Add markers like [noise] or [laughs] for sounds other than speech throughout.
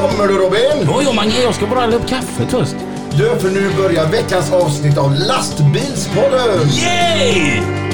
Kommer du Robin? Jo, jo, Mange, jag ska bara hälla upp kaffe först. Du, för nu börjar veckans avsnitt av Lastbilspodden! Yay!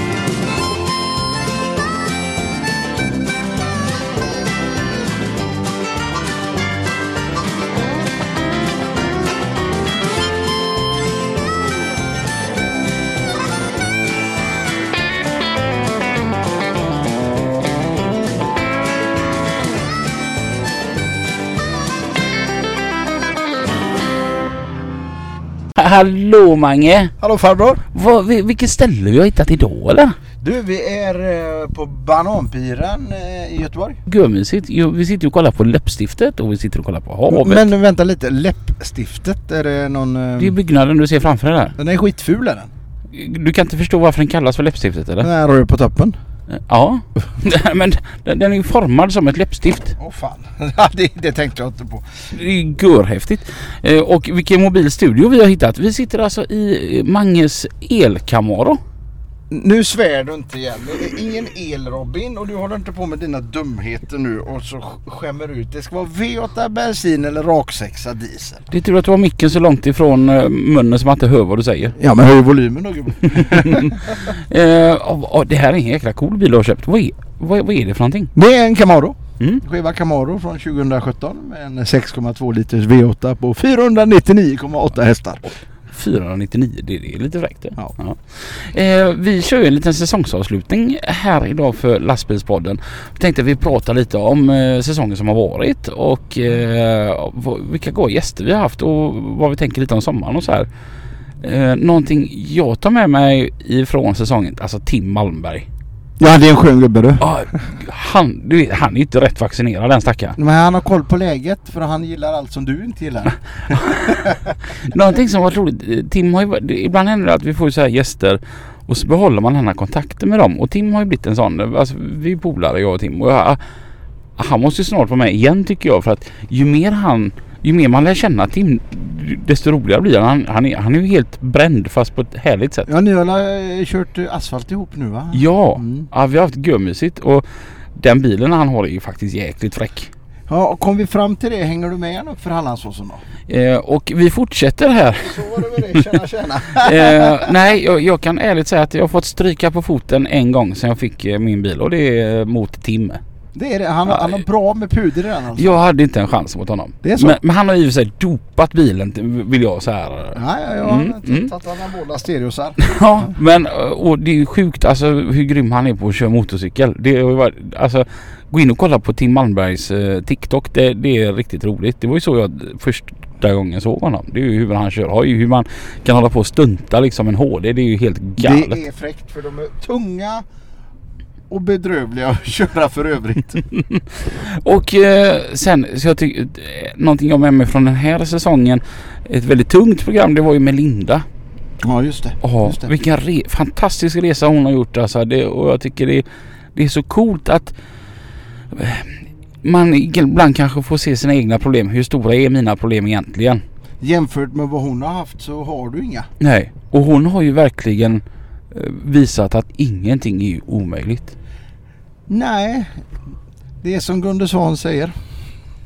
Hallå Mange! Hallå farbror! Vi- vilket ställe vi har hittat idag eller? Du, vi är eh, på Bananpiren eh, i Göteborg. Görmysigt. Vi sitter och kollar på läppstiftet och vi sitter och kollar på havet. Men vänta lite, läppstiftet, är det någon... eh, Det är byggnaden du ser framför dig där. Den är skitful är den. Du kan inte förstå varför den kallas för läppstiftet eller? Den här du på toppen. Ja. [laughs] Men den den är formad som ett läppstift. Åh fan, [laughs] Ja, det, det tänkte jag inte på. Det är görhäftigt. Eh, Och vilken mobil studio vi har hittat. Vi sitter alltså i Manges elkamaro. Nu svär du inte igen. Det är ingen el Robin och du håller inte på med dina dumheter nu och så sk- skämmer ut. Det ska vara V8 bensin eller raksexa diesel. Det är tur att du har micken så långt ifrån eh, munnen som man inte hör vad du säger. Ja men höj volymen då gubben. [laughs] Och det här är en jäkla cool bil du har köpt. Vad är, vad, vad är det för någonting? Det är en Camaro. Mm. Skiva Camaro från 2017 med en 6,2 liters V8 på 499,8 hästar. 499, det, det är lite fräckt det. Ja. Eh, vi kör ju en liten säsongsavslutning här idag för lastbilspodden. Vi tänkte vi pratar lite om eh, säsongen som har varit och eh, vilka goda gäster vi har haft och vad vi tänker lite om sommaren och så här. Eh, någonting jag tar med mig ifrån säsongen, alltså Tim Malmberg. Ja det är en skön gubbe du. Han, du vet, han är inte rätt vaccinerad den stackaren. Men han har koll på läget för han gillar allt som du inte gillar. [laughs] Någonting som var roligt. Tim har ju, ibland händer det att vi får så här gäster och så behåller man den här kontakten med dem. Och Tim har ju blivit en sån. Alltså, vi är polare jag och Tim. Och jag, han måste ju snart vara med igen tycker jag. För att ju mer han ju mer man lär känna Tim desto roligare blir han. Han är, han är ju helt bränd fast på ett härligt sätt. Ja ni har eh, kört eh, asfalt ihop nu va? Ja, Mm. ja vi har haft görmysigt och den bilen han har är ju faktiskt jäkligt fräck. Ja och kom vi fram till det hänger du med upp för Hallandsåsen då? Eh, och vi fortsätter här. Så var det med det, tjena tjena. [laughs] eh, nej, jag, jag kan ärligt säga att jag har fått stryka på foten en gång sedan jag fick eh, min bil och det är mot Tim. Det är det, han, han har bra med puder i den alltså. Jag hade inte en chans mot honom. Det är så? Men, men han har för sig dopat bilen vill jag så här. Ja, ja, ja. Mm, Mm, mm. Tagit anabola stereosar. [laughs] Ja, men och det är ju sjukt alltså hur grym han är på att köra motorcykel. Det har ju varit, alltså gå in och kolla på Tim Malmbergs eh, TikTok. Det, det är riktigt roligt. Det var ju så jag första gången såg honom. Det är ju hur han kör. Har ju hur man kan hålla på och stunta liksom en HD. Det är ju helt galet. Det är fräckt för de är tunga och bedrövliga att [laughs] köra för övrigt. [laughs] Och eh, sen så jag tycker eh, någonting jag med mig från den här säsongen. Ett väldigt tungt program. Det var ju med Linda. Ja just det. Ja, just det. vilken re- fantastisk resa hon har gjort alltså. Det, och jag tycker det, det är så coolt att eh, man ibland kanske får se sina egna problem. Hur stora är mina problem egentligen? Jämfört med vad hon har haft så har du inga. Nej, och hon har ju verkligen visat att ingenting är omöjligt. Nej, det är som Gunde Svan säger.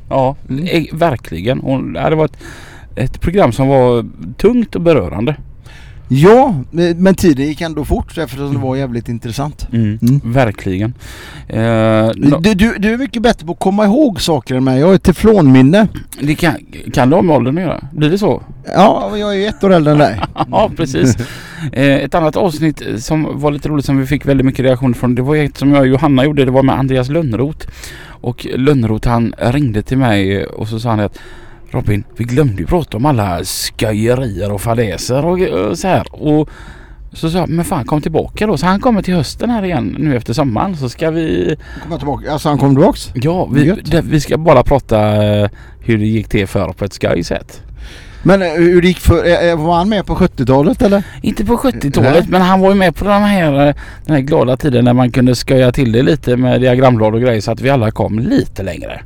Ja, Mm. eh, verkligen. Hon, det var ett, ett program som var tungt och berörande. Ja, men men tiden gick ändå fort eftersom det var jävligt intressant. Mm. Mm. Verkligen. Eh, Du, du, du är mycket bättre på att komma ihåg saker än mig. Jag har ett teflonminne. det kan, kan det ha med åldern att göra? Blir det så? Ja, jag är ju ett år äldre än dig. [laughs] Ja, precis. Eh, ett annat avsnitt som var lite roligt som vi fick väldigt mycket reaktioner från. Det var ett som jag och Johanna gjorde. Det var med Andreas Lönnroth. Och Lönnroth han ringde till mig och så sa han att Robin, vi glömde ju prata om alla skojerier och fadäser och, och så här. Och så sa jag, men fan kom tillbaka då. Så han kommer till hösten här igen nu efter sommaren. Så ska vi, Kommer tillbaka. Alltså han kom tillbaks? ja vi, det, vi ska bara prata eh, hur det gick till för på ett skoj sätt. Men eh, hur det gick för, eh, var han med på 70-talet eller? Inte på 70-talet Nej. men han var ju med på den här, den här glada tiden när man kunde sköja till det lite med diagramblad och grejer så att vi alla kom lite längre.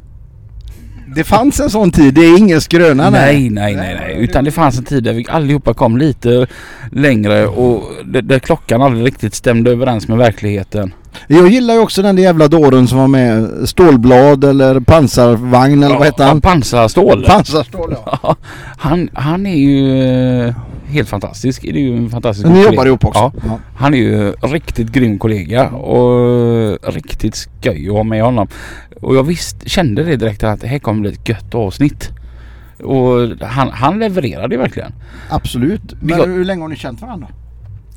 Det fanns en sån tid, det är ingen skröna Nej, nej, nej, nej. Utan det fanns en tid där vi allihopa kom lite längre och där, klockan aldrig riktigt stämde överens med verkligheten. Jag gillar ju också den där jävla dåren som var med. Stålblad eller pansarvagn eller vad heter han? Pansarstål. Pansarstål ja. [laughs] Ja, han, han är ju eh, helt fantastisk. Det är ju en fantastisk Ni kollega. jobbar ihop också? Ja. Ja. Han är ju riktigt grym kollega och riktigt skoj att ha med honom. Och jag visst kände det direkt att det här kommer bli ett gött avsnitt. Och han, han levererade ju verkligen. Absolut. Men Jag- hur länge har ni känt varandra?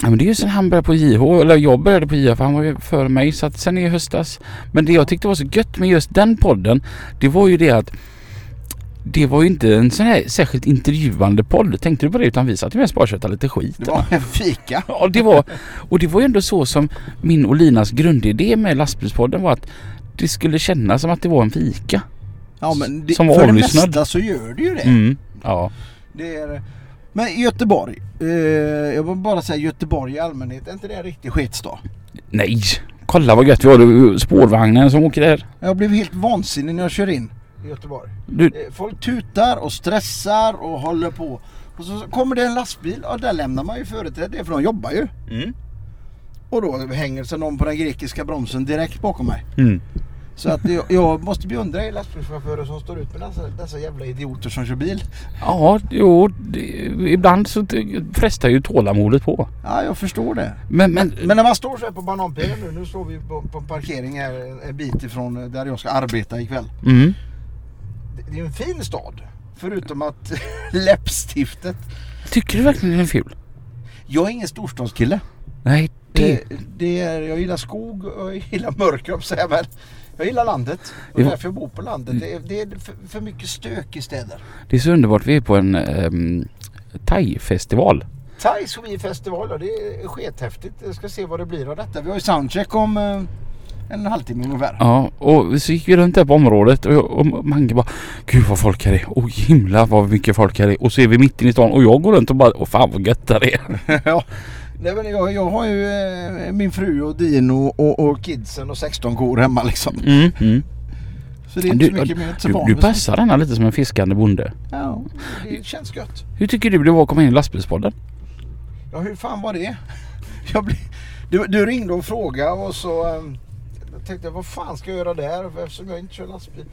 Ja, men det är ju sen han började på JH, eller jag började på JH för han var ju före mig så att sen i höstas. Men det jag tyckte var så gött med just den podden det var ju det att det var ju inte en sån här särskilt intervjuande podd. Tänkte du på det? Utan vi satt ju mest bara och köttade lite skit. Det var en fika. Ja, det var, och det var ju ändå så som min och Linas grundidé med lastbilspodden var att det skulle kännas som att det var en fika. Ja men det, Som för det mesta så gör det ju det. Mm. Ja. det är, men Göteborg. Eh, jag vill bara säga Göteborg i allmänhet. Är inte det en riktig skitstad? Nej, kolla vad gött vi har. Spårvagnen som åker där. Jag blev helt vansinnig när jag kör in i Göteborg. Du, Eh, Folk tutar och stressar och håller på. Och så kommer det en lastbil och där lämnar man ju företräde för de jobbar ju. mm. Och då hänger sig någon på den grekiska bromsen direkt bakom mig. Mm. Så att jag, jag måste beundra er lastbilschaufförer som står ut med dessa, dessa jävla idioter som kör bil. Ja, jo, det, ibland så frestar ju tålamodet på. Ja, jag förstår det. Men, men, Men när man står så här på bananpilen nu, nu står vi på, på parkering här en- bit ifrån där jag ska arbeta ikväll. mm. Det, det är en fin stad. Förutom att [laughs] läppstiftet. tycker du verkligen den är ful? Jag är ingen storstadskille. Nej, det... Det, det är, jag gillar skog och jag gillar mörker om säger väl. Jag gillar landet. Och Det var- därför jag bor på landet. Det är, det är för, för mycket stök i städer. Det är så underbart. Vi är på en um, thai-festival. Thai festival, ja, det är skethäftigt. Jag ska se vad det blir av detta. Vi har ju soundcheck om eh, en halvtimme ungefär. Ja, och så gick vi runt där på området och, jag, och Mange bara Gud vad folk här är. Åh himla vad mycket folk här är. Och så är vi mitt inne i stan och jag går runt och bara Åh fan vad gött där är. [laughs] ja. Nej, men jag, jag har ju eh, min fru och Dino och, och kidsen och 16 kor hemma liksom. Mm, mm. Så det är inte Du, så mycket mer till du, du passar denna lite som en fiskande bonde. Ja, det känns gött. Hur tycker du det var att komma in i lastbilspodden? Ja, hur fan var det? [laughs] Jag bli, du, du ringde och frågade och så um, jag tänkte jag, vad fan ska jag göra där eftersom jag inte kör lastbil.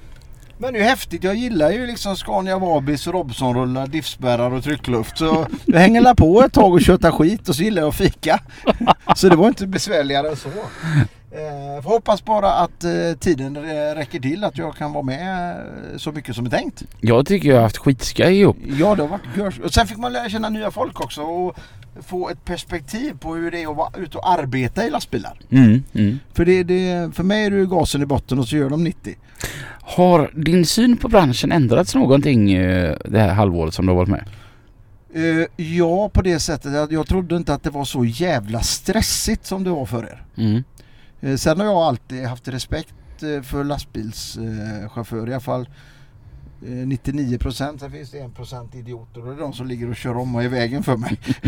Men det är ju häftigt. Jag gillar ju liksom Scania Vabis, Robson-rullar, diffspärrar och tryckluft. Så jag hänger la på ett tag och köttar skit och så gillar jag att fika. [laughs] Så det var inte besvärligare än så. Eh, får hoppas bara att eh, tiden eh, räcker till att jag kan vara med eh, så mycket som är tänkt. Jag tycker jag har haft skitskoj ihop. Ja, det har varit görs. Och sen fick man lära känna nya folk också och få ett perspektiv på hur det är att vara ute och arbeta i lastbilar. Mm, mm. För, det, det, för mig är det gasen i botten och så gör de 90. Har din syn på branschen ändrats någonting eh, det här halvåret som du har varit med? Eh, ja, på det sättet att jag trodde inte att det var så jävla stressigt som det var för er. Mm. Eh, sen har jag alltid haft respekt för lastbilschaufförer, i alla fall eh, 99% sen finns det 1% idioter och det är de som ligger och kör om och är i vägen för mig. [laughs]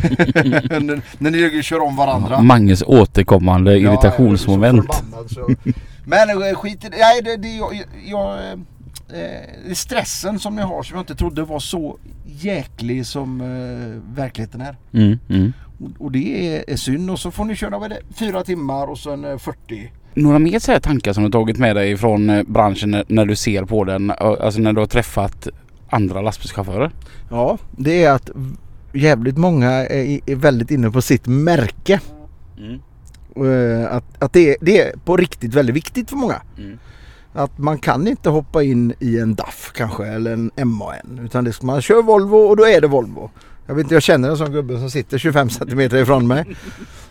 när, när ni ligger och kör om varandra. Manges återkommande Ja, irritationsmoment. förbannad. Men eh, skit i det. Nej, det, det, jag, jag, eh, det är stressen som jag har som jag inte trodde var så jäklig som eh, verkligheten är. Mm, mm. Och, och det är, synd. Och så får ni köra är det, fyra timmar och sen eh, 40. Några mer så tankar som du tagit med dig från eh, branschen när, du ser på den? Alltså när du har träffat andra lastbilschaufförer? Ja, det är att jävligt många är, är väldigt inne på sitt märke. Mm. Eh, Att, att det, är, det är på riktigt väldigt viktigt för många. Mm. Att man kan inte hoppa in i en DAF kanske eller en MAN. Utan det ska man kör Volvo och då är det Volvo. Jag vet inte, jag känner en sån gubbe som sitter 25 cm ifrån mig.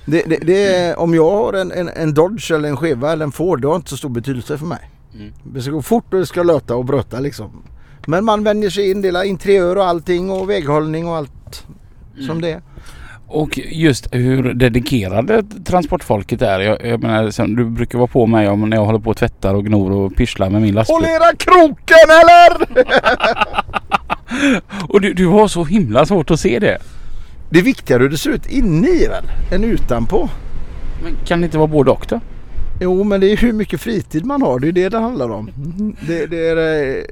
Det, det, det är, om jag har en, en, en Dodge eller en Cheva eller en Ford, det har inte så stor betydelse för mig. Mm. Det ska gå fort och det ska löta och bröta liksom. Men man vänjer sig in, delar interiör och allting och väghållning och allt som det är. Och just hur dedikerade transportfolket är. Jag, jag menar, du brukar vara på mig om när jag håller på och tvättar och gnor och pysslar med min lastbil. Håll era kroken eller! [laughs] Och du, du har så himla svårt att se det. Det är viktigare hur det ser ut inne i väl, än utanpå. Men kan det inte vara både och då? Jo men det är hur mycket fritid man har, det är det det handlar om. Det, det, är, eh,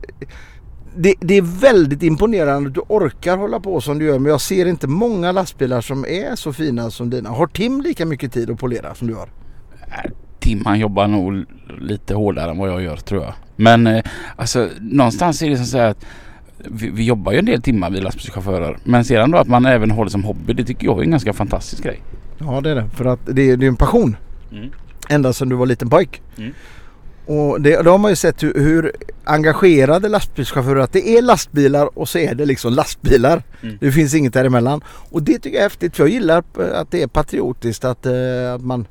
det, det är väldigt imponerande att du orkar hålla på som du gör men jag ser inte många lastbilar som är så fina som dina. Har Tim lika mycket tid att polera som du har? Tim han jobbar nog lite hårdare än vad jag gör tror jag. Men eh, alltså någonstans är det som så att vi, vi jobbar ju en del timmar vi lastbilschaufförer. Men sedan då att man även det som hobby det tycker jag är en ganska fantastisk grej. Ja det är det. För att det är, är en passion. Mm. Ända sedan du var liten pojk. Mm. Och det, då har man ju sett hur, hur engagerade lastbilschaufförer att det är lastbilar och så är det liksom lastbilar. Mm. Det finns inget däremellan. Och det tycker jag är häftigt för jag gillar eh, att det är patriotiskt att, eh, att man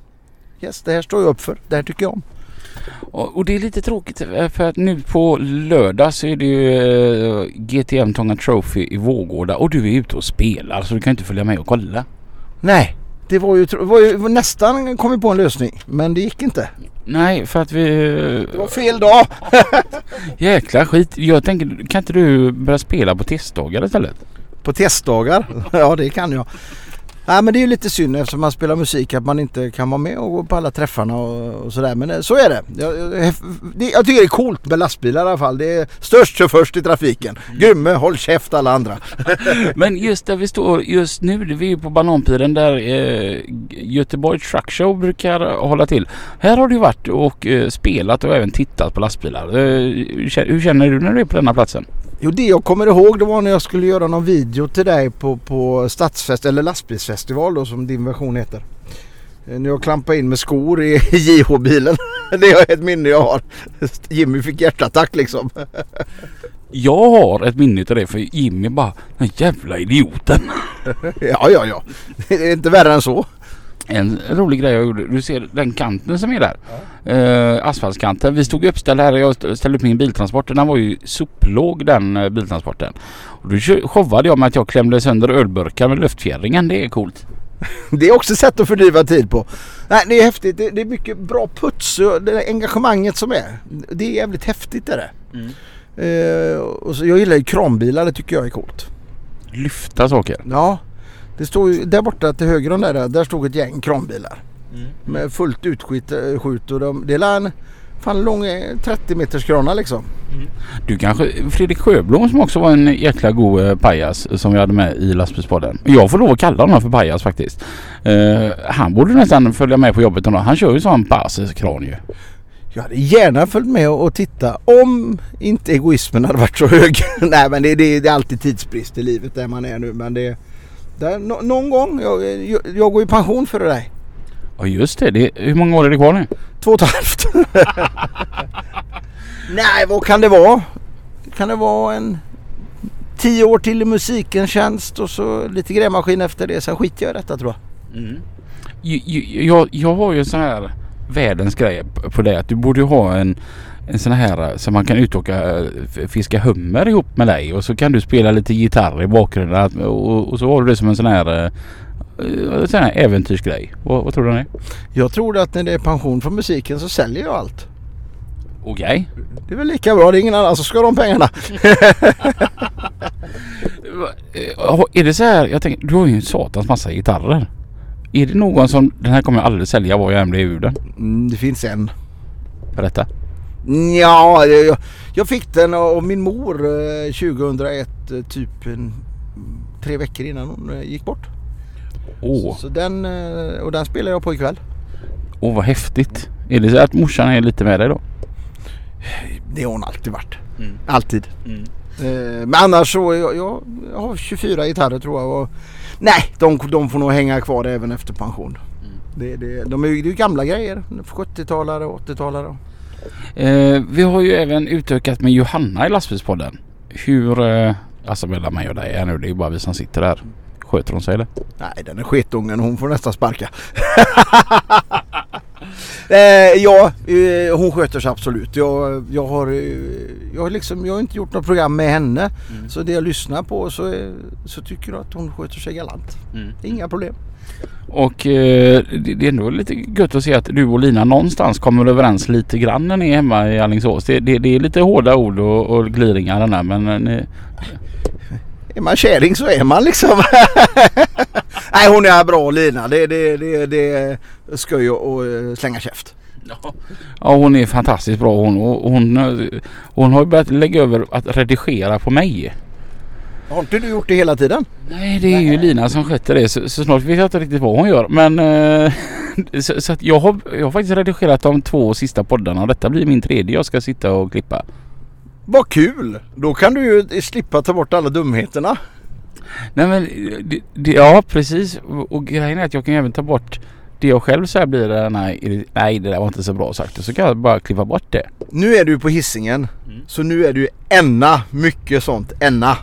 Yes, det här står jag upp för. Det här tycker jag om. Och, det är lite tråkigt eh, för att nu på lördag så är det ju eh, GTM Tånga Trophy i Vårgårda och du är ute och spelar så du kan inte följa med och kolla. Nej, det var ju, var ju nästan kommit på en lösning. Men det gick inte. Nej för att vi... Det var fel dag. [laughs] Jäkla skit. Jag tänker kan inte du börja spela på testdagar istället? På testdagar? ja det kan jag. Nej men det är ju lite synd eftersom man spelar musik att man inte kan vara med och gå på alla träffarna och, och sådär. Men eh, så är det. Jag, jag, det. jag tycker det är coolt med lastbilar i alla fall. Det är störst och först i trafiken. Grymme, håll käft alla andra. [laughs] Men just där vi står just nu, det är vi ju på Bananpiren där eh, Göteborg Truck Show brukar hålla till. Här har du varit och eh, spelat och även tittat på lastbilar. Eh, hur känner du när du är på denna platsen? Jo det jag kommer ihåg det var när jag skulle göra någon video till dig på, på stadsfest eller lastbilsfestival då som din version heter. Eh, När jag klampade in med skor i [laughs] JH-bilen. [laughs] Det är ett minne jag har. Jimmy fick hjärtattack liksom. [laughs] Jag har ett minne av det för Jimmy bara den jävla idioten. Ja ja ja. Det är inte värre än så. En rolig grej jag gjorde. Du ser den kanten som är där. Eh, asfaltskanten. Vi stod uppställda här och jag ställde upp min biltransport. Den var ju soplåg den eh, biltransporten. Och då showade jag med att jag klämde sönder ölburkar med luftfjädringen. Det är coolt. [laughs] Det är också sätt att fördriva tid på. Nej, det är häftigt. Det, det är mycket bra puts och det engagemanget som är. Det är jävligt häftigt är det. Eh, och så, jag gillar ju kranbilar. Det tycker jag är coolt. Lyfta saker. Ja, det står ju där borta till höger om där. Där stod ett gäng kranbilar. Med fullt utskjut eh, och de, det är en fan lång eh, 30 meters kranar liksom. Du kanske Fredrik Sjöblom som också var en jäkla god eh, pajas som vi hade med i lastbilspodden. Jag får lov att kalla honom för pajas faktiskt. Eh, han borde nästan följa med på jobbet. Han kör ju sån passkran ju. Jag hade gärna följt med och och titta om inte egoismen hade varit så hög. [laughs] Nej men det, det, det är alltid tidsbrist i livet där man är nu. Men det, där, nå- någon gång, jag, jag, jag går i pension för dig. Ja just det. det. Hur många år är det kvar nu? Två och ett halvt. [laughs] Nej vad kan det vara? Kan det vara en tio år till i musikens tjänst och så lite grävmaskin efter det. Sen skiter jag i detta tror jag. Ju- ju- Jag, jag har ju en sån här världens grej på det att du borde ju ha en en sån här eh, som man kan utåka eh, f- fiska hummer ihop med dig och så kan du spela lite gitarr i bakgrunden och, och så har du det som en sån här, eh, eh, sån här äventyrsgrej. Vad, vad tror du om det? Jag tror att när det är pension från musiken så säljer jag allt. Okej. Det är väl lika bra. Det är ingen annan som ska ha de pengarna. [laughs] Eh, Är det så här, jag tänker, du har ju en satans massa gitarrer. Är det någon som, den här kommer jag aldrig sälja vad jag än blir ur den. Mm, det finns en. Berätta. Ja, jag, jag fick den av min mor eh, 2001 eh, typ en, tre veckor innan hon eh, gick bort. Åh, Så den, eh, och den spelar jag på ikväll. åh vad häftigt. Är det så att morsan är lite med dig då? Det har hon alltid varit. Mm. Alltid. Eh, Men annars så, jag, jag, jag har 24 gitarrer tror jag. Och, nej, de, de får nog hänga kvar även efter pension. Det, det, de är ju gamla grejer. 70-talare och 80-talare. Eh, vi har ju även utökat med Johanna i lastbilspodden. Hur, eh, alltså mellan mig och dig är nu, det är ju bara vi som sitter där. Sköter hon sig eller? Nej, den är sketungen. Hon får nästan sparka. [laughs] eh, ja, eh, hon sköter sig absolut. Jag, jag, har, eh, jag, har liksom, jag har inte gjort något program med henne. Så det jag lyssnar på så, så tycker jag att hon sköter sig galant. Inga problem. Och eh, det, är ändå lite gött att se att du och Lina någonstans kommer överens lite grann när ni är hemma i Alingsås. Det, det, det är lite hårda ord och, och gliringar den där men ni, Är man kärring så är man liksom. [laughs] Nej hon är bra Lina. Det, det, det, det är skoj eh, slänga käft. Ja hon är fantastiskt bra hon. Och hon, eh, hon har ju börjat lägga över att redigera på mig. Har inte du gjort det hela tiden? Nej det är ju Lina som sköter det så, så snart vet jag inte riktigt vad hon gör men eh, [laughs] så, så att jag, har, jag har faktiskt redigerat de två sista poddarna och detta blir min tredje jag ska sitta och klippa. Vad kul! Då kan du ju slippa ta bort alla dumheterna. Nej men det, det, ja precis och, grejen är att jag kan även ta bort det jag själv säger blir det nej, nej det där var inte så bra sagt så kan jag bara klippa bort det. Nu är du på hissingen Så nu är du enna mycket sånt. Enna.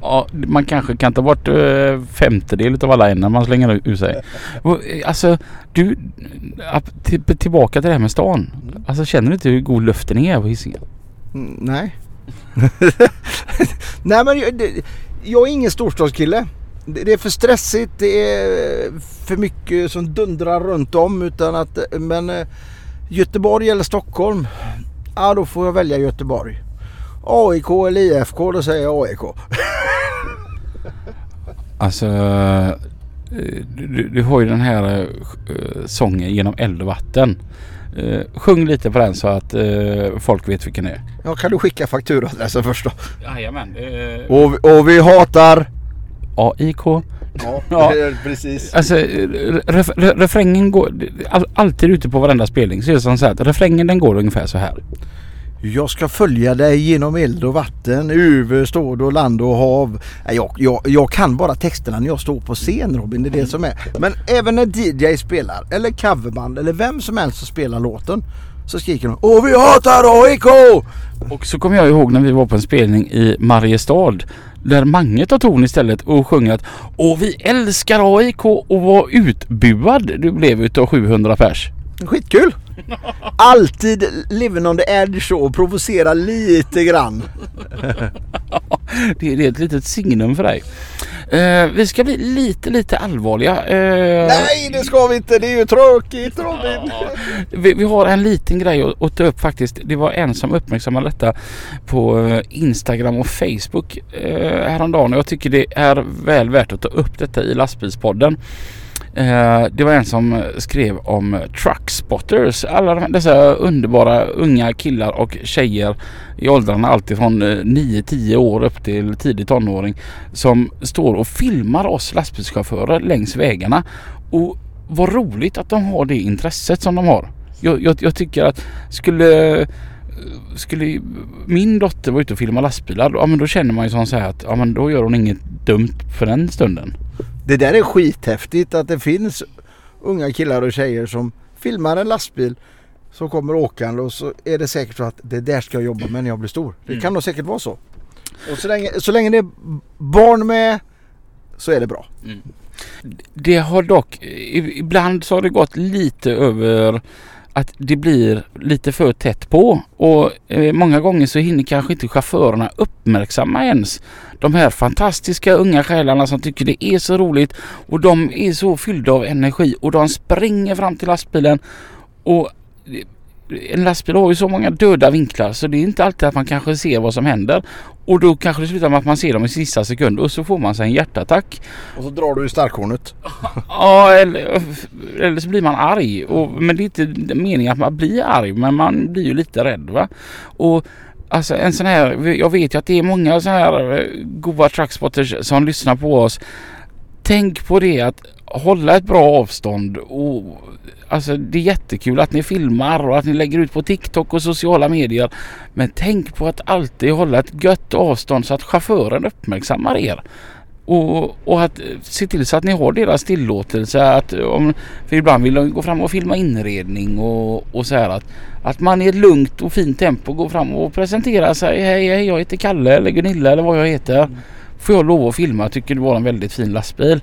Ja, man kanske kan ta bort uh, femtedel av alla ämnen man slänger ur sig. Och, eh, alltså du, till, tillbaka till det här med stan. Alltså känner du inte hur god luften är på Hisingen? Mm, nej. [laughs] nej men det, jag är ingen storstadskille. Det, är för stressigt. Det är eh, för mycket som dundrar runt om. Utan att, eh, men eh, Göteborg eller Stockholm. Ja då får jag välja Göteborg. AIK eller IFK då säger jag AIK. [laughs] Alltså du, du har ju den här uh, sången genom eld och vatten. Uh, sjung lite på den så att uh, folk vet vilken det är. Ja kan du skicka fakturadressen först då? Jajamän. Uh, Och, vi- och vi hatar... AIK. Ja, [laughs] Ja. precis. Alltså ref, re, refrängen går all, alltid ute på varenda spelning så är det som så här att refrängen den går ungefär så här. Jag ska följa dig genom eld och vatten, över stad och land och hav. Jag, jag, jag kan bara texterna när jag står på scen Robin, det är det som är. Men även när DJ spelar, eller coverband, eller vem som helst som spelar låten. Så skriker de Åh vi hatar AIK! Och så kommer jag ihåg när vi var på en spelning i Mariestad. Där Mange tar ton istället och sjunger att Åh vi älskar AIK och var utbuad du blev utav 700 pers. Skitkul! Alltid living on the edge och provocera lite grann. [laughs] Det, är ett litet signum för dig. Eh, vi ska bli lite lite allvarliga. Eh, Nej det ska vi inte, det är ju tråkigt Robin. Vi, vi har en liten grej att, att ta upp faktiskt. Det var en som uppmärksammade detta på eh, Instagram och Facebook eh, häromdagen och jag tycker det är väl värt att ta upp detta i lastbilspodden. Eh, det var en som skrev om truckspotters. Alla dessa underbara unga killar och tjejer i åldrarna alltifrån 9-10 eh, år upp till tidig tonåring som står och filmar oss lastbilschaufförer längs vägarna. Och vad roligt att de har det intresset som de har. Jag, jag, jag tycker att skulle skulle min dotter vara ute och filma lastbilar, ja men då känner man ju som så här att ja men då gör hon inget dumt för den stunden. Det där är skithäftigt att det finns unga killar och tjejer som filmar en lastbil som kommer åkande och så är det säkert så att det där ska jag jobba med när jag blir stor. Det Mm. kan nog säkert vara så. Och så länge, så länge det är barn med så är det bra. Det har dock, ibland så har det gått lite över att det blir lite för tätt på. Och eh, många gånger så hinner kanske inte chaufförerna uppmärksamma ens de här fantastiska unga själarna som tycker det är så roligt. Och de är så fyllda av energi och de springer fram till lastbilen. Och eh, en lastbil har ju så många döda vinklar så det är inte alltid att man kanske ser vad som händer och då kanske det slutar med att man ser dem i sista sekund och så får man sig en hjärtattack Och så drar du i starkhornet. [laughs] Ja, eller, eller så blir man arg. Och, men det är inte meningen att man blir arg, men man blir ju lite rädd va. Och alltså en sån här, jag vet ju att det är många så här eh, goa truckspotters som lyssnar på oss. Tänk på det att hålla ett bra avstånd och alltså det är jättekul att ni filmar och att ni lägger ut på TikTok och sociala medier. Men tänk på att alltid hålla ett gött avstånd så att chauffören uppmärksammar er. Och, och att eh, se till så att ni har deras tillåtelse att eh, om, för ibland vill de gå fram och filma inredning och, och så här att, att man i ett lugnt och fint tempo går fram och presenterar sig. Hej, hej jag heter Kalle eller Gunilla eller vad jag heter. Mm. Får jag lov att filma? Tycker du var en väldigt fin lastbil.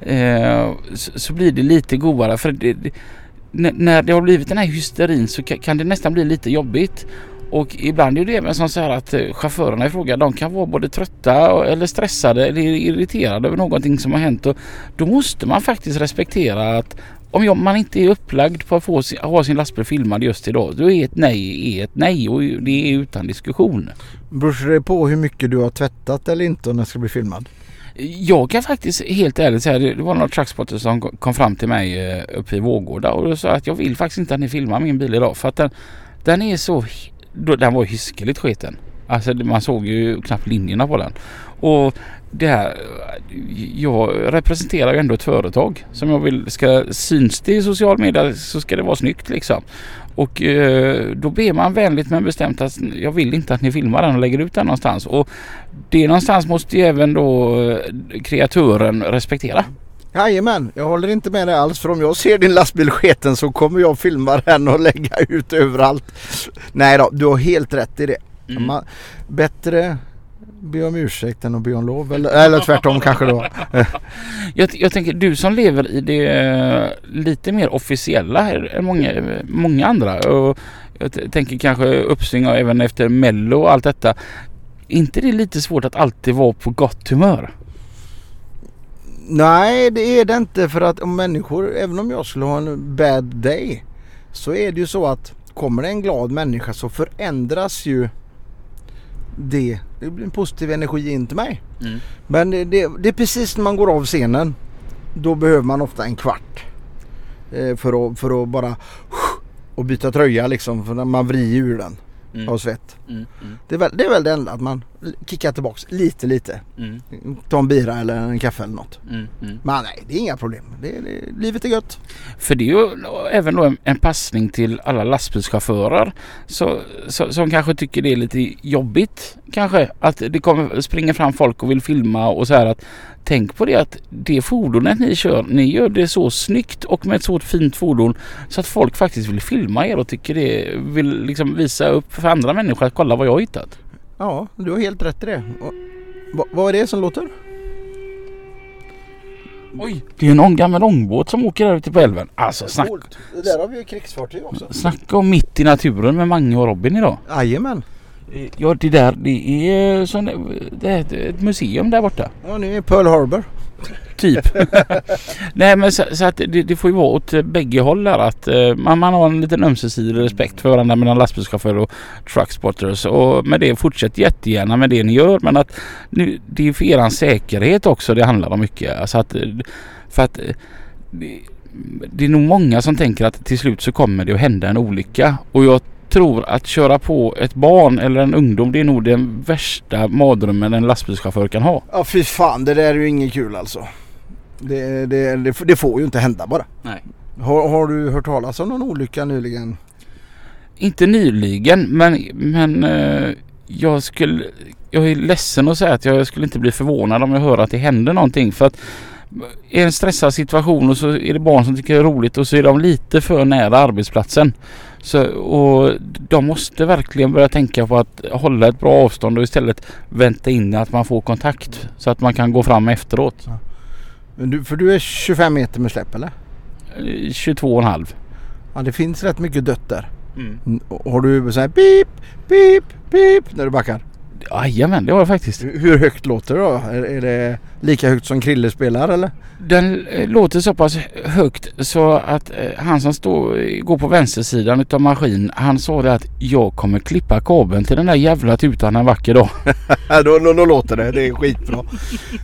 Eh, så, så blir det lite godare för det, det, när- det har blivit den här hysterin så kan det nästan bli lite jobbigt. Och ibland är det även som så här att eh, chaufförerna i fråga de kan vara både trötta eller stressade eller irriterade över någonting som har hänt. Och då måste man faktiskt respektera att om jag, man inte är upplagd på att få sin, ha sin lastbil filmad just idag då är ett nej är ett nej och det är utan diskussion. Beror det på hur mycket du har tvättat eller inte när det ska bli filmad? Jag kan faktiskt helt ärligt säga det var några truckspotter som kom fram till mig eh, uppe i Vårgårda och sa att jag vill faktiskt inte att ni filmar min bil idag för att den, den är så, då- den var hiskeligt sketen. Alltså man såg ju knappt linjerna på den. Och det här, jag representerar ju ändå ett företag som jag vill ska syns det i social media så ska det vara snyggt liksom. Och eh, då ber man vänligt men bestämt att jag vill inte att ni filmar den och lägger ut den någonstans. Och det någonstans måste ju även då eh, kreatören respektera. Jajamän, jag håller inte med dig alls för om jag ser din lastbil sketen så kommer jag filma den och lägga ut överallt. Nej då, du har helt rätt i det. Mm. Man, bättre be om ursäkt än att be om lov eller, eller tvärtom kanske då. [laughs] Jag, jag tänker du som lever i det eh, lite mer officiella än många, många andra. Och jag tänker kanske uppsving även efter mello och allt detta. inte det lite svårt att alltid vara på gott humör? Nej det är det inte för att om människor, även om jag skulle ha en bad day så är det ju så att kommer det en glad människa så förändras ju det. Det blir en positiv energi in till mig. Mm. Men det, det, det är precis när man går av scenen. Då behöver man ofta en kvart. Eh, för, att, för att bara och byta tröja liksom. För när man vrider ur den Mm. av svett. Mm, mm, Det är, väl, det är väl det enda att man kickar tillbaks lite lite. mm, Ta en bira eller en kaffe eller något. mm, mm. Men nej, det är inga problem. Det, det, livet är gött. För det är ju även då en, en passning till alla lastbilschaufförer så, så, som kanske tycker det är lite jobbigt kanske att det kommer springer fram folk och vill filma och så här att tänk på det att det fordonet ni kör, ni gör det så snyggt och med ett så fint fordon så att folk faktiskt vill filma er och tycker det vill liksom visa upp för andra människor att kolla vad jag har hittat. Ja, du har helt rätt i det. Och, vad, är det som låter? Oj! Det är en ång- gammal ångbåt som åker där ute på älven. Alltså snack, där har vi ju krigsfartyg också. snacka om mitt i naturen med Mange och Robin idag. Jajamän. Ja det där det är, sån, det är ett- museum där borta. Ja, nu är Pearl Harbor. Typ. [laughs] Nej men så, så att det, det får ju vara åt eh, bägge håll där att eh, man, man har en liten ömsesidig respekt för varandra mellan lastbilschaufförer och truckspotters. Och med det fortsätt jättegärna med det ni gör men att nu, det är för eran säkerhet också det handlar om mycket. Alltså att, eh, för att eh, det, det är nog många som tänker att till slut så kommer det att hända en olycka. Och jag tror att köra på ett barn eller en ungdom det är nog den värsta mardrömmen en lastbilschaufför kan ha. Ja fy fan, det där är ju inget kul alltså. Det, det, det, det får ju inte hända bara. Nej. Har, har du hört talas om någon olycka nyligen? Inte nyligen men, men eh, jag skulle Jag är ledsen att säga att jag skulle inte bli förvånad om jag hör att det händer någonting för att i en stressad situation och så är det barn som tycker det är roligt och så är de lite för nära arbetsplatsen. Så, och de måste verkligen börja tänka på att hålla ett bra avstånd och istället vänta in att man får kontakt så att man kan gå fram efteråt. Men du, för du är 25 meter med släpp eller? Eh, 22,5. Ja det finns rätt mycket dött där. Mm, Har du så här pip, pip, pip när du backar? Jajamän det har jag faktiskt. Hur hur högt låter det då? Är, är det lika högt som Krille spelar eller? Den eh, låter så pass högt så att eh, han som står, går på vänstersidan utav maskin han sa det att jag kommer klippa kabeln till den där jävla tutan en vacker dag. [laughs] Då, då, då låter det. Det är skitbra.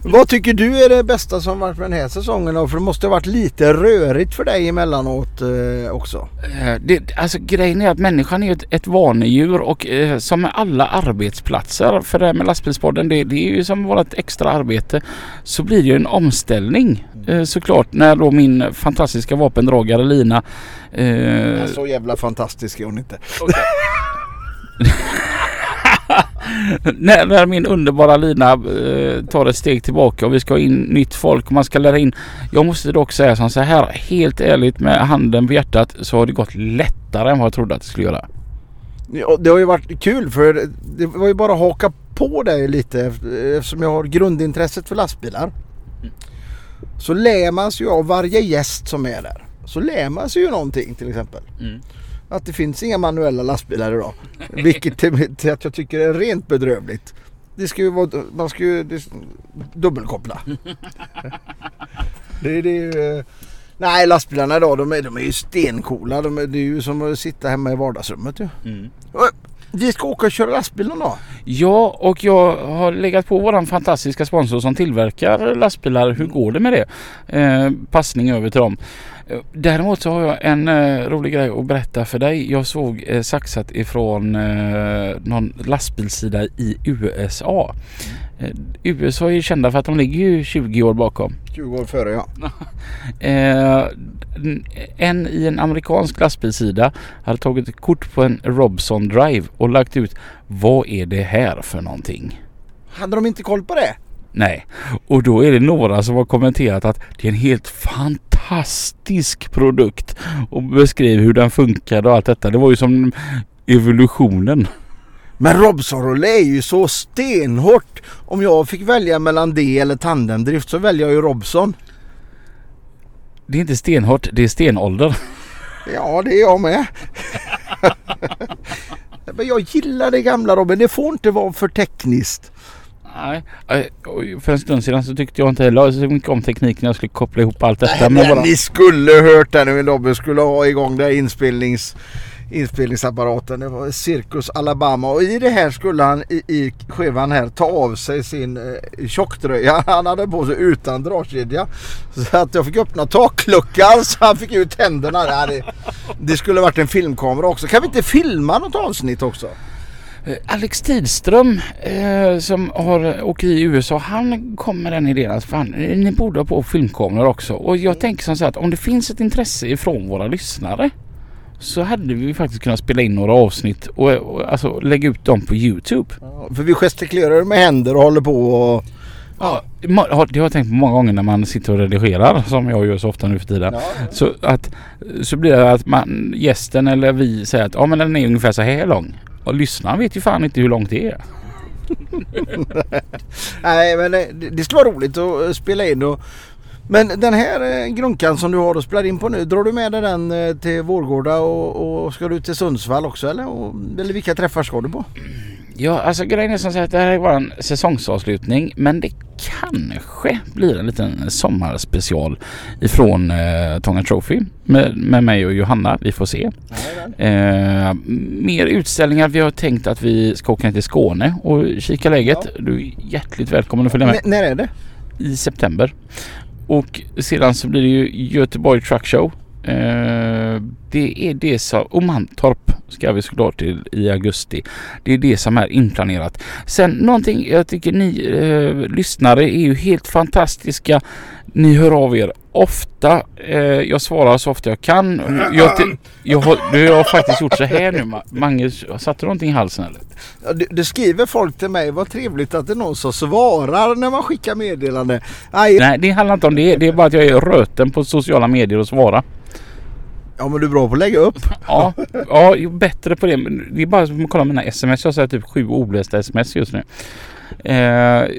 Vad tycker du är det bästa som varit med den här säsongen då? För det måste ha varit lite rörigt för dig emellanåt eh, också. Eh, Det, alltså grejen är att människan är ett, ett vanedjur och eh, som med alla arbetsplatser för det här med lastbilspodden det, det är ju som vårt extra arbete så blir det ju en omställning eh, såklart när då min fantastiska vapendragare Lina eh, Så jävla fantastisk är hon inte. [laughs] när, när min underbara Lina eh, tar ett steg tillbaka och vi ska ha in nytt folk och man ska lära in. Jag måste dock säga som så här helt ärligt med handen på hjärtat så har det gått lättare än vad jag trodde att det skulle göra. Ja, det har ju varit kul för det var ju bara att haka på dig lite eft- eftersom jag har grundintresset för lastbilar. Så lär man sig ju av varje gäst som är där. Så lär man sig ju någonting till exempel. Mm. Att det finns inga manuella lastbilar idag. [laughs] Vilket till, till att jag tycker är rent bedrövligt. Det ska ju vara, man ska ju det, dubbelkoppla. [laughs] det, det är ju, nej lastbilarna idag de är, de är ju stencoola. De är, det är ju som att sitta hemma i vardagsrummet ju. Och vi ska åka och köra lastbil någon dag. Ja, och jag har legat på våran fantastiska sponsor som tillverkar lastbilar. Hur går det med det? Eh, passning över till dem. Däremot så har jag en eh, rolig grej att berätta för dig. Jag såg eh, saxat ifrån eh, någon lastbilssida i USA. Eh, USA är kända för att de ligger ju 20 år bakom. 20 år före ja. [laughs] Eh, en i en amerikansk lastbilssida hade tagit ett kort på en Robson Drive och lagt ut vad är det här för någonting? Hade de inte koll på det? Nej, och då är det några som har kommenterat att det är en helt fantastisk produkt och beskriver hur den funkar och allt detta. Det var ju som evolutionen. Men Robson är ju så stenhårt. Om jag fick välja mellan det eller tandemdrift så väljer jag ju Robson. Det är inte stenhårt, det är stenålder. Ja, det är jag med. [laughs] Men jag gillar det gamla Robin. Det får inte vara för tekniskt. Nej, för en stund sedan så tyckte jag inte heller så mycket om tekniken. Jag skulle koppla ihop allt detta. Nej, men bara... Ni skulle hört det när Robin skulle ha igång det inspelnings inspelningsapparaten. Det var Cirkus Alabama och i det här skulle han i, i skivan här ta av sig sin eh, tjocktröja [laughs] han hade på sig utan dragkedja. Så att jag fick öppna takluckan så han fick ut händerna. Det, det skulle varit en filmkamera också. Kan vi inte filma något avsnitt också? Eh, Alex Tidström eh, som har åkt i USA han kom med den idén att fan, eh, ni borde ha på filmkameror också. Och jag tänker som så att om det finns ett intresse ifrån våra lyssnare så hade vi faktiskt kunnat spela in några avsnitt och, och alltså lägga ut dem på Youtube. Ja, för vi gestikulerar med händer och håller på och... Ja, det har jag tänkt på många gånger när man sitter och redigerar som jag gör så ofta nu för tiden. Ja, Så, att, så blir det att man, gästen eller vi säger att ja, men den är ungefär så här lång. Och lyssnaren vet ju fan inte hur långt det är. [laughs] Nej men eh, det, det skulle vara roligt att eh, spela in och men den här eh, grunkan som du har och spelar in på nu, drar du med dig den till Vårgårda och, och ska du till Sundsvall också eller? Och, eller vilka träffar ska du på? Ja, alltså grejen är som sagt det här är bara en säsongsavslutning. Men det kanske blir en liten sommarspecial ifrån eh, Tånga Trophy med, med mig och Johanna. Vi får se. Eh, mer utställningar. Vi har tänkt att vi ska åka ner till Skåne och kika läget. Du är hjärtligt välkommen att följa med N- när är det? i september. Och sedan så blir det ju Göteborg Truck Show. Eh, det är det som, och Mantorp ska vi såklart till i augusti. Det är det som är inplanerat. Sen någonting jag tycker ni eh, lyssnare är ju helt fantastiska. Ni hör av er ofta. Eh, jag svarar så ofta jag kan. Jag, jag, har, nu har jag faktiskt gjort så här nu. Ma- Magnus, satte du någonting i halsen eller? Ja, det, det skriver folk till mig, vad trevligt att det är någon som svarar när man skickar meddelande. Aj, Nej, det handlar inte om det. Det är bara att jag är röten på sociala medier och svara. Ja men du är bra på att lägga upp. [laughs] Ja, ja bättre på det. Men Det är bara som att kolla mina sms. Jag har typ sju olästa sms just nu. Eh,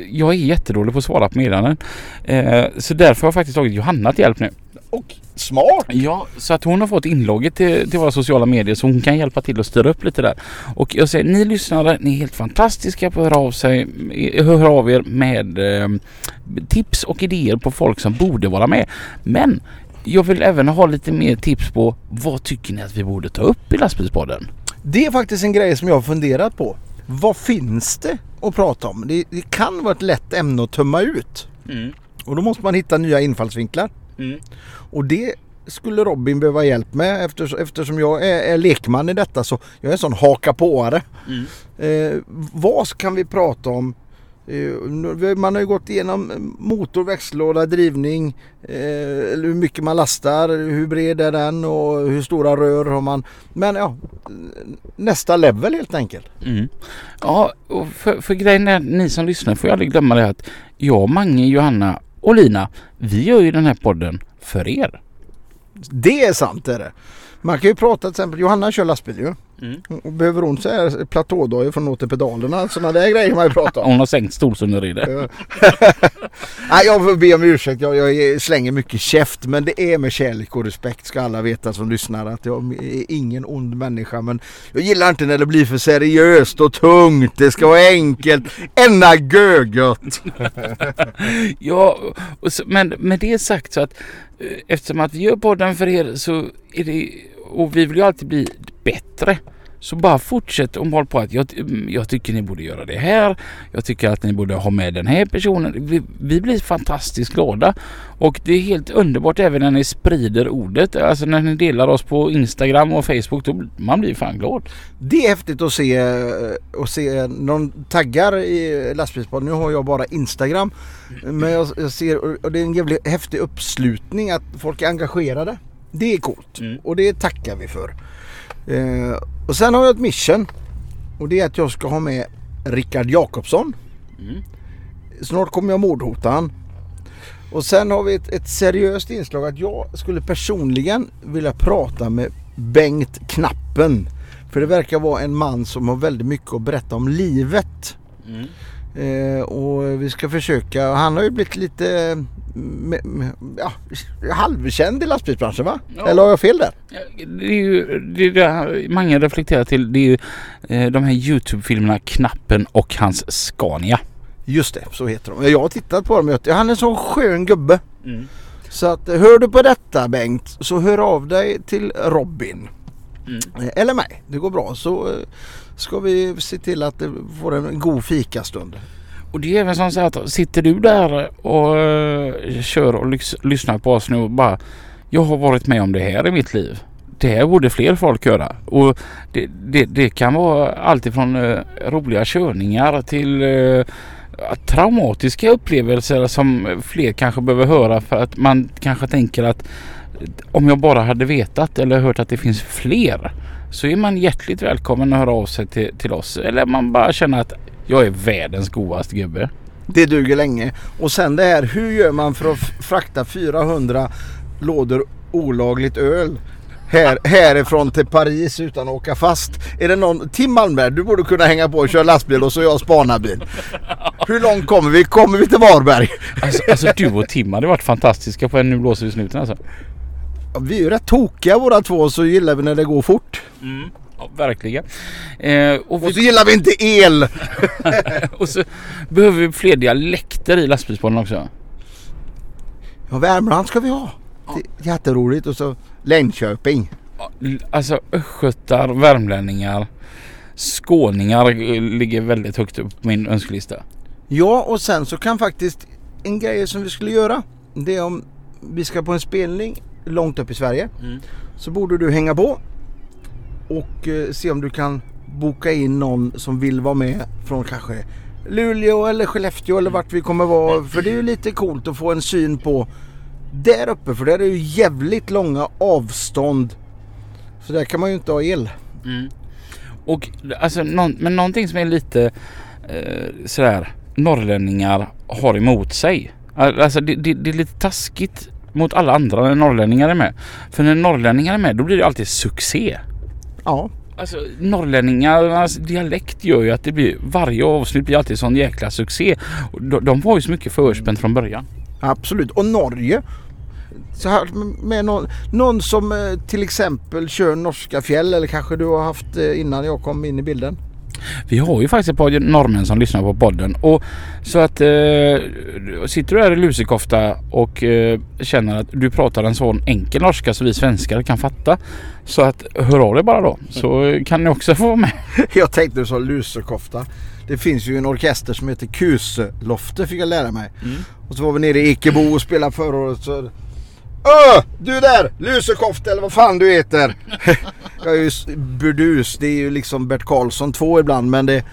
jag är jättedålig på att svara på meddelanden. Eh, så därför har jag faktiskt tagit Johanna till hjälp nu. Och smart! Ja, så att hon har fått inlogget till, till våra sociala medier så hon kan hjälpa till att styra upp lite där. Och jag säger, ni lyssnare, ni är helt fantastiska på att höra av sig, höra av er med eh, tips och idéer på folk som borde vara med. Men jag vill även ha lite mer tips på vad tycker ni att vi borde ta upp i lastbilspodden? Det är faktiskt en grej som jag har funderat på. Vad finns det att prata om? Det, det kan vara ett lätt ämne att tömma ut. Och då måste man hitta nya infallsvinklar. Och det skulle Robin behöva hjälp med eftersom, eftersom jag är, är lekman i detta så jag är en sån haka påare. Eh, vad kan vi prata om? Eh, man har ju gått igenom motor, växellåda, drivning, eh, hur mycket man lastar, hur bred är den och hur stora rör har man. Men ja, nästa level helt enkelt. Mm. Ja, och för, för grejen är, ni som lyssnar får ju aldrig glömma det att jag, Mange, Johanna och Lina, vi gör ju den här podden för er. Det är sant är det. Man kan ju prata till exempel, Johanna kör lastbil ju. Mm. Och behöver hon så här platådojor från åt pedalerna, sådana där grejer man ju prata om. Hon har sänkt stolsunderredet. [laughs] Nej jag får be om ursäkt, jag, jag slänger mycket käft men det är med kärlek och respekt ska alla veta som lyssnar att jag är ingen ond människa men jag gillar inte när det blir för seriöst och tungt. Det ska vara enkelt, ända gögött. [laughs] Ja, så, men med det sagt så att eh, eftersom att vi gör podden för er så är det och vi vill ju alltid bli bättre. Så bara fortsätt och håll på att jag, jag tycker ni borde göra det här. Jag tycker att ni borde ha med den här personen. Vi, vi blir fantastiskt glada. Och det är helt underbart även när ni sprider ordet. Alltså när ni delar oss på Instagram och Facebook. Då, man blir fan glad. Det är häftigt att se, att se någon taggar i lastbilspodden. Nu har jag bara Instagram. Men jag, jag ser, och det är en jävligt häftig uppslutning att folk är engagerade. Det är coolt Mm. och det tackar vi för. Eh, och sen har jag ett mission. Och det är att jag ska ha med Rickard Jakobsson. Mm. Snart kommer jag mordhota han. Och sen har vi ett, ett seriöst inslag att jag skulle personligen vilja prata med Bengt Knappen. För det verkar vara en man som har väldigt mycket att berätta om livet. Mm. Eh, och vi ska försöka, han har ju blivit lite med, med, ja, halvkänd i lastbilsbranschen va? Ja. Eller har jag fel där? Det är ju det, är det här många reflekterar till. Det är ju eh, de här Youtube-filmerna Knappen och hans Scania. Just det, så heter de. Jag har tittat på dem. Han är en sån skön gubbe. Mm. Så att eh, hör du på detta Bengt så hör av dig till Robin. Mm. Eh, Eller mig. Det går bra. Så ska vi se till att det får en god fikastund. Och det är även som så att sitter du där och eh, kör och lys- lyssnar på oss nu och bara Jag har varit med om det här i mitt liv. Det här borde fler folk göra. Och det, det, det kan vara allt ifrån eh, roliga körningar till eh, traumatiska upplevelser som fler kanske behöver höra för att man kanske tänker att om jag bara hade vetat eller hört att det finns fler så är man hjärtligt välkommen att höra av sig till, till oss. Eller man bara känner att jag är världens godaste gubbe. Det duger länge. Och sen det här, hur gör man för att frakta 400 lådor olagligt öl? Här, härifrån till Paris utan att åka fast. Är det någon, Tim Malmberg, du borde kunna hänga på och köra lastbil och så jag spanarbil. Hur långt kommer vi? Kommer vi till Varberg? Alltså, alltså du och Tim hade varit fantastiska på en Nu blåser vi snuten alltså. Vi är ju rätt tokiga båda två så gillar vi när det går fort. Ja, verkligen. Eh, och, Och så vi, gillar vi inte el. [laughs] och så behöver vi fler dialekter i lastbilspodden också. Ja, Värmland ska vi ha. Är jätteroligt. Och så Linköping. Ja, l- Alltså östgötar, värmlänningar, skåningar eh, ligger väldigt högt upp på min önskelista. Ja, och sen så kan faktiskt en grej som vi skulle göra. Det är om vi ska på en spelning långt upp i Sverige. Mm. Så borde du hänga på och eh, se om du kan boka in någon som vill vara med från kanske Luleå eller Skellefteå eller vart vi kommer vara. För det är ju lite coolt att få en syn på där uppe. För där är det ju jävligt långa avstånd. Så där kan man ju inte ha el. Och alltså, någon, men någonting som är lite eh, sådär norrlänningar har emot sig. Alltså det, det, det är lite taskigt mot alla andra när norrlänningar är med. För när norrlänningar är med då blir det alltid succé. Ja, Alltså norrlänningarnas dialekt gör ju att det blir varje avsnitt blir alltid sån jäkla succé. De var ju så mycket förspänt från början. Absolut. Och Norge. Så här, med någon, någon som eh, till exempel kör norska fjäll eller kanske du har haft eh, innan jag kom in i bilden. Vi har ju faktiskt ett par norrmän som lyssnar på podden. Och så att eh, sitter du där i lusekofta och eh, känner att du pratar en sån enkel norska så vi svenskar kan fatta. Så att hör av dig bara då så kan ni också få vara med. [laughs] Jag tänkte du sa lusekofta. Det finns ju en orkester som heter Kuselofte fick jag lära mig. Och så var vi nere i Ekebo och spelade förra året. Så... Öh! Du där! Lusekofta eller vad fan du heter. [laughs] jag är ju burdus. Det är ju liksom Bert Karlsson 2 ibland men det...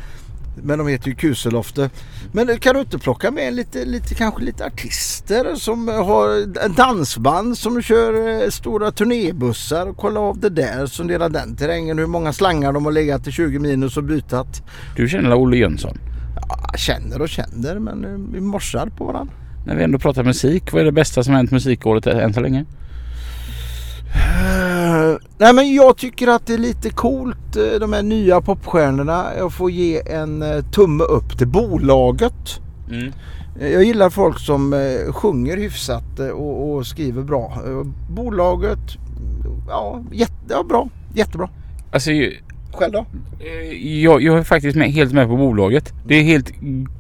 Men de heter ju Kuselofte. Men kan du inte plocka med lite, lite, kanske lite artister som har en dansband som kör eh, stora turnébussar och kolla av det där, sondera den terrängen, hur många slangar de har legat i 20 minus och bytat. Du känner Olle Jönsson? Ja, känner och känner men eh, vi morsar på varandra. När vi ändå pratar musik, vad är det bästa som hänt musikåret än så länge? Eh, nej men jag tycker att det är lite coolt eh, de här nya popstjärnorna. Jag får ge en eh, tumme upp till bolaget. Mm. Jag gillar folk som sjunger hyfsat och, och skriver bra. Bolaget, ja, jätte, ja bra. Jättebra. Alltså Själv då? Jag, jag är faktiskt med, helt med på bolaget. Det är helt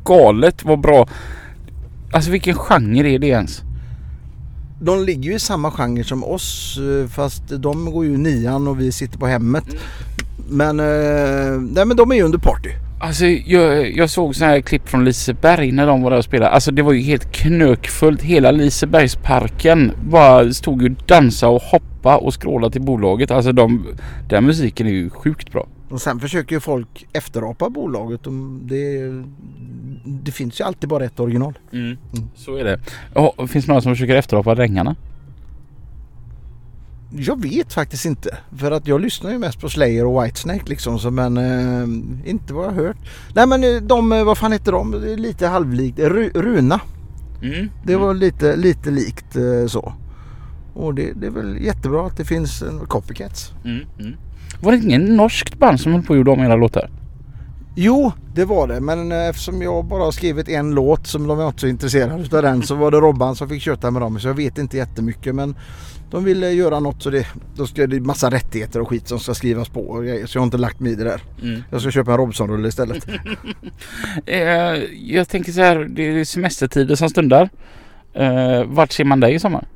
galet vad bra. Alltså vilken genre är det ens? De ligger ju i samma genre som oss eh, fast de går ju nian och vi sitter på hemmet. Men, eh, nej, men de är ju under party. Alltså jag, jag såg sådana här klipp från Liseberg när de var där och spelade. Alltså det var ju helt knökfullt. Hela Lisebergsparken bara stod ju och dansade och hoppa och skråla till bolaget. Alltså de, den musiken är ju sjukt bra. Och sen försöker ju folk efterapa bolaget. De, det, det finns ju alltid bara ett original. Så är det. Ja, finns det några som försöker efterapa Drängarna? Jag vet faktiskt inte. För att jag lyssnar ju mest på Slayer och Whitesnake liksom. Så, men eh, inte vad jag har hört. Nej men eh, de, eh, vad fan heter de? Lite halvlikt. Ru, Runa. Mm. Det var lite, lite likt eh, så. Och det, det är väl jättebra att det finns en copycats. Mm. Var det ingen norskt band som höll på och gjorde om era låtar? Jo, det var det. Men eh, eftersom jag bara har skrivit en låt som de var inte så intresserade av den så var det Robban som fick köta med dem. Så jag vet inte jättemycket. Men de ville göra något så det, då ska det massa rättigheter och skit som ska skrivas på och grejer. Så jag har inte lagt mig i det där. Mm. Jag ska köpa en Robson-rulle istället. [laughs] [laughs] Eh, jag tänker så här, det är semestertider som stundar. Eh, vart ser man dig i sommar?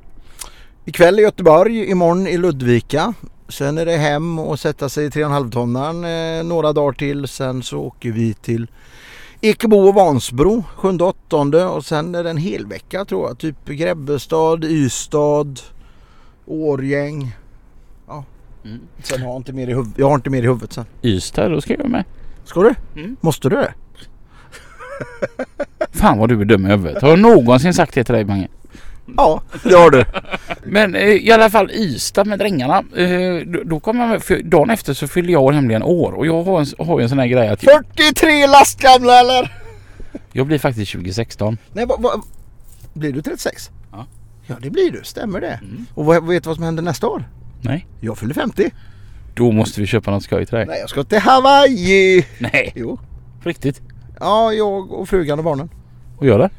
Ikväll i Göteborg, imorgon i Ludvika. Sen är det hem och sätta sig i 3,5 tonnan eh, några dagar till. Sen så åker vi till Ekebo och Vansbro 7-8 och sen är det en hel vecka tror jag. Typ Grebbestad, Ystad, Årgäng. Ja. Mm. Sen har jag inte mer i huvudet. Jag har inte mer i huvudet sen. Ystad, då ska jag med. Ska du? Mm. Måste du det? Fan vad du är dum i huvudet. Har jag någonsin sagt det till dig Mange? Ja, det har du. Men eh, i alla fall Ystad med drängarna. Eh, då, kommer jag med, för dagen efter så fyller jag nämligen år och jag har en, har ju en sån här grej att jag, 43 lastgamla eller? jag blir faktiskt 2016. Nej, vad, vad, blir du 36? Ja. Ja, det blir du. Stämmer det? Mm. Och vad, vet du vad som händer nästa år? Nej. Jag fyller 50. Då måste vi köpa något skoj till dig. Nej, jag ska till Hawaii. Nej. Jo. På riktigt? Ja, jag och frugan och barnen. Och gör det?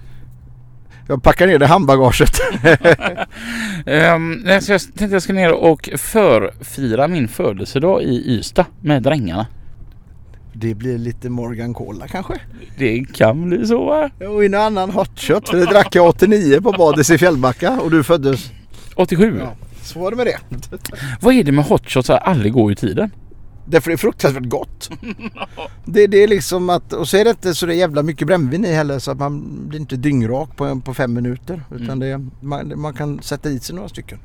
Jag packar ner det handbagaget. [laughs] Um, så jag tänkte jag ska ner och förfira min födelsedag i Ystad med drängarna. Det blir lite Morgan Cola kanske. Det kan bli så va? Och en annan hotshot. För det drack jag 89 på Badis i Fjällbacka och du föddes. 87. Ja. Så var det med det. Vad är det med hotshots aldrig går i tiden? Därför är det fruktansvärt gott. Det, det är liksom att, och så är det inte så det är jävla mycket brännvin i heller så att man blir inte dyngrak på, på fem minuter. Utan det, man, man kan sätta i sig några stycken.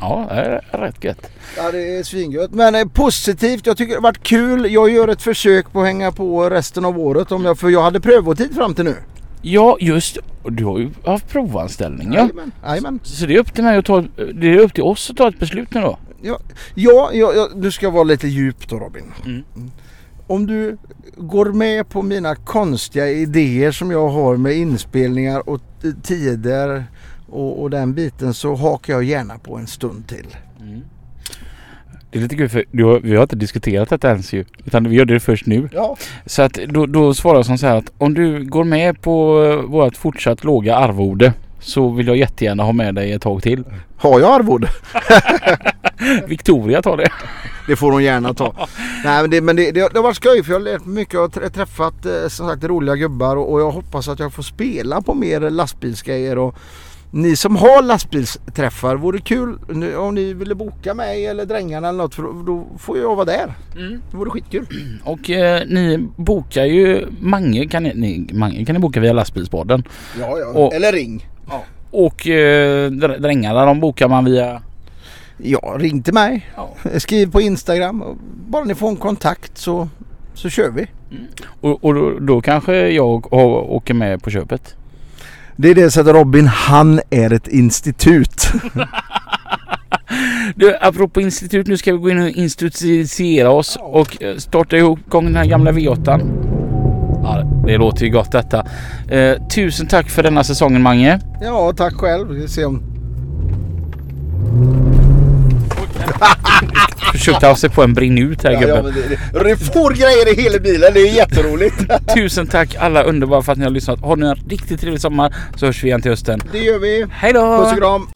Ja, det är rätt gött. Ja det är svingött. Men eh, positivt, jag tycker det har varit kul. Jag gör ett försök på att hänga på resten av året. Om jag, för jag hade prövotid fram till nu. Ja, just Du har ju haft provanställning ja. Jajamän. Jajamän. Så det är upp till mig att ta, det är upp till oss att ta ett beslut nu då. Ja, ja, ja, ja, du ska vara lite djup då Robin. Mm. Om du går med på mina konstiga idéer som jag har med inspelningar och tider och, och den biten så hakar jag gärna på en stund till. Det är lite kul för du har, vi har inte diskuterat detta ens ju. Utan vi gör det först nu. Ja. Så att då, då svarar jag som så här att om du går med på vårt fortsatt låga arvode så vill jag jättegärna ha med dig ett tag till. Har jag arvode? [laughs] Victoria tar det. Det får hon gärna ta. Nej men, det, men det, det, har- det har varit skoj för jag har lärt mig mycket och trä- träffat eh, som sagt roliga gubbar och, och jag hoppas att jag får spela på mer lastbilsgrejer och ni som har lastbilsträffar vore kul om ni ville boka mig eller drängarna eller något för då, får jag vara där. Det vore skitkul. [clears throat] Och eh, ni bokar ju Mange kan ni, ni, Mange kan ni boka via lastbilspodden. Ja, ja. Och- Eller ring. Och eh, dr- drängarna de bokar man via... Ja, ring till mig. Ja. [laughs] Skriv på Instagram. Och Bara ni får en kontakt så, så kör vi. Och, och då, då kanske jag åker med på köpet. Det är det sättet Robin, han är ett institut. [laughs] Du, apropå institut, nu ska vi gå in och institutiera oss och eh, starta igång den här gamla V8. Ja, det låter ju gott detta. Eh, tusen tack för denna säsongen Mange. Ja, tack själv. Vi får se om... [laughs] Försökte ha sig på en brinn ut här Ja, ja, gubben. men det, det, det får grejer i hela bilen. Det är jätteroligt. [laughs] Tusen tack alla underbara för att ni har lyssnat. Har ni en riktigt trevlig sommar så hörs vi igen till hösten. Det gör vi. Hej då! Puss och kram.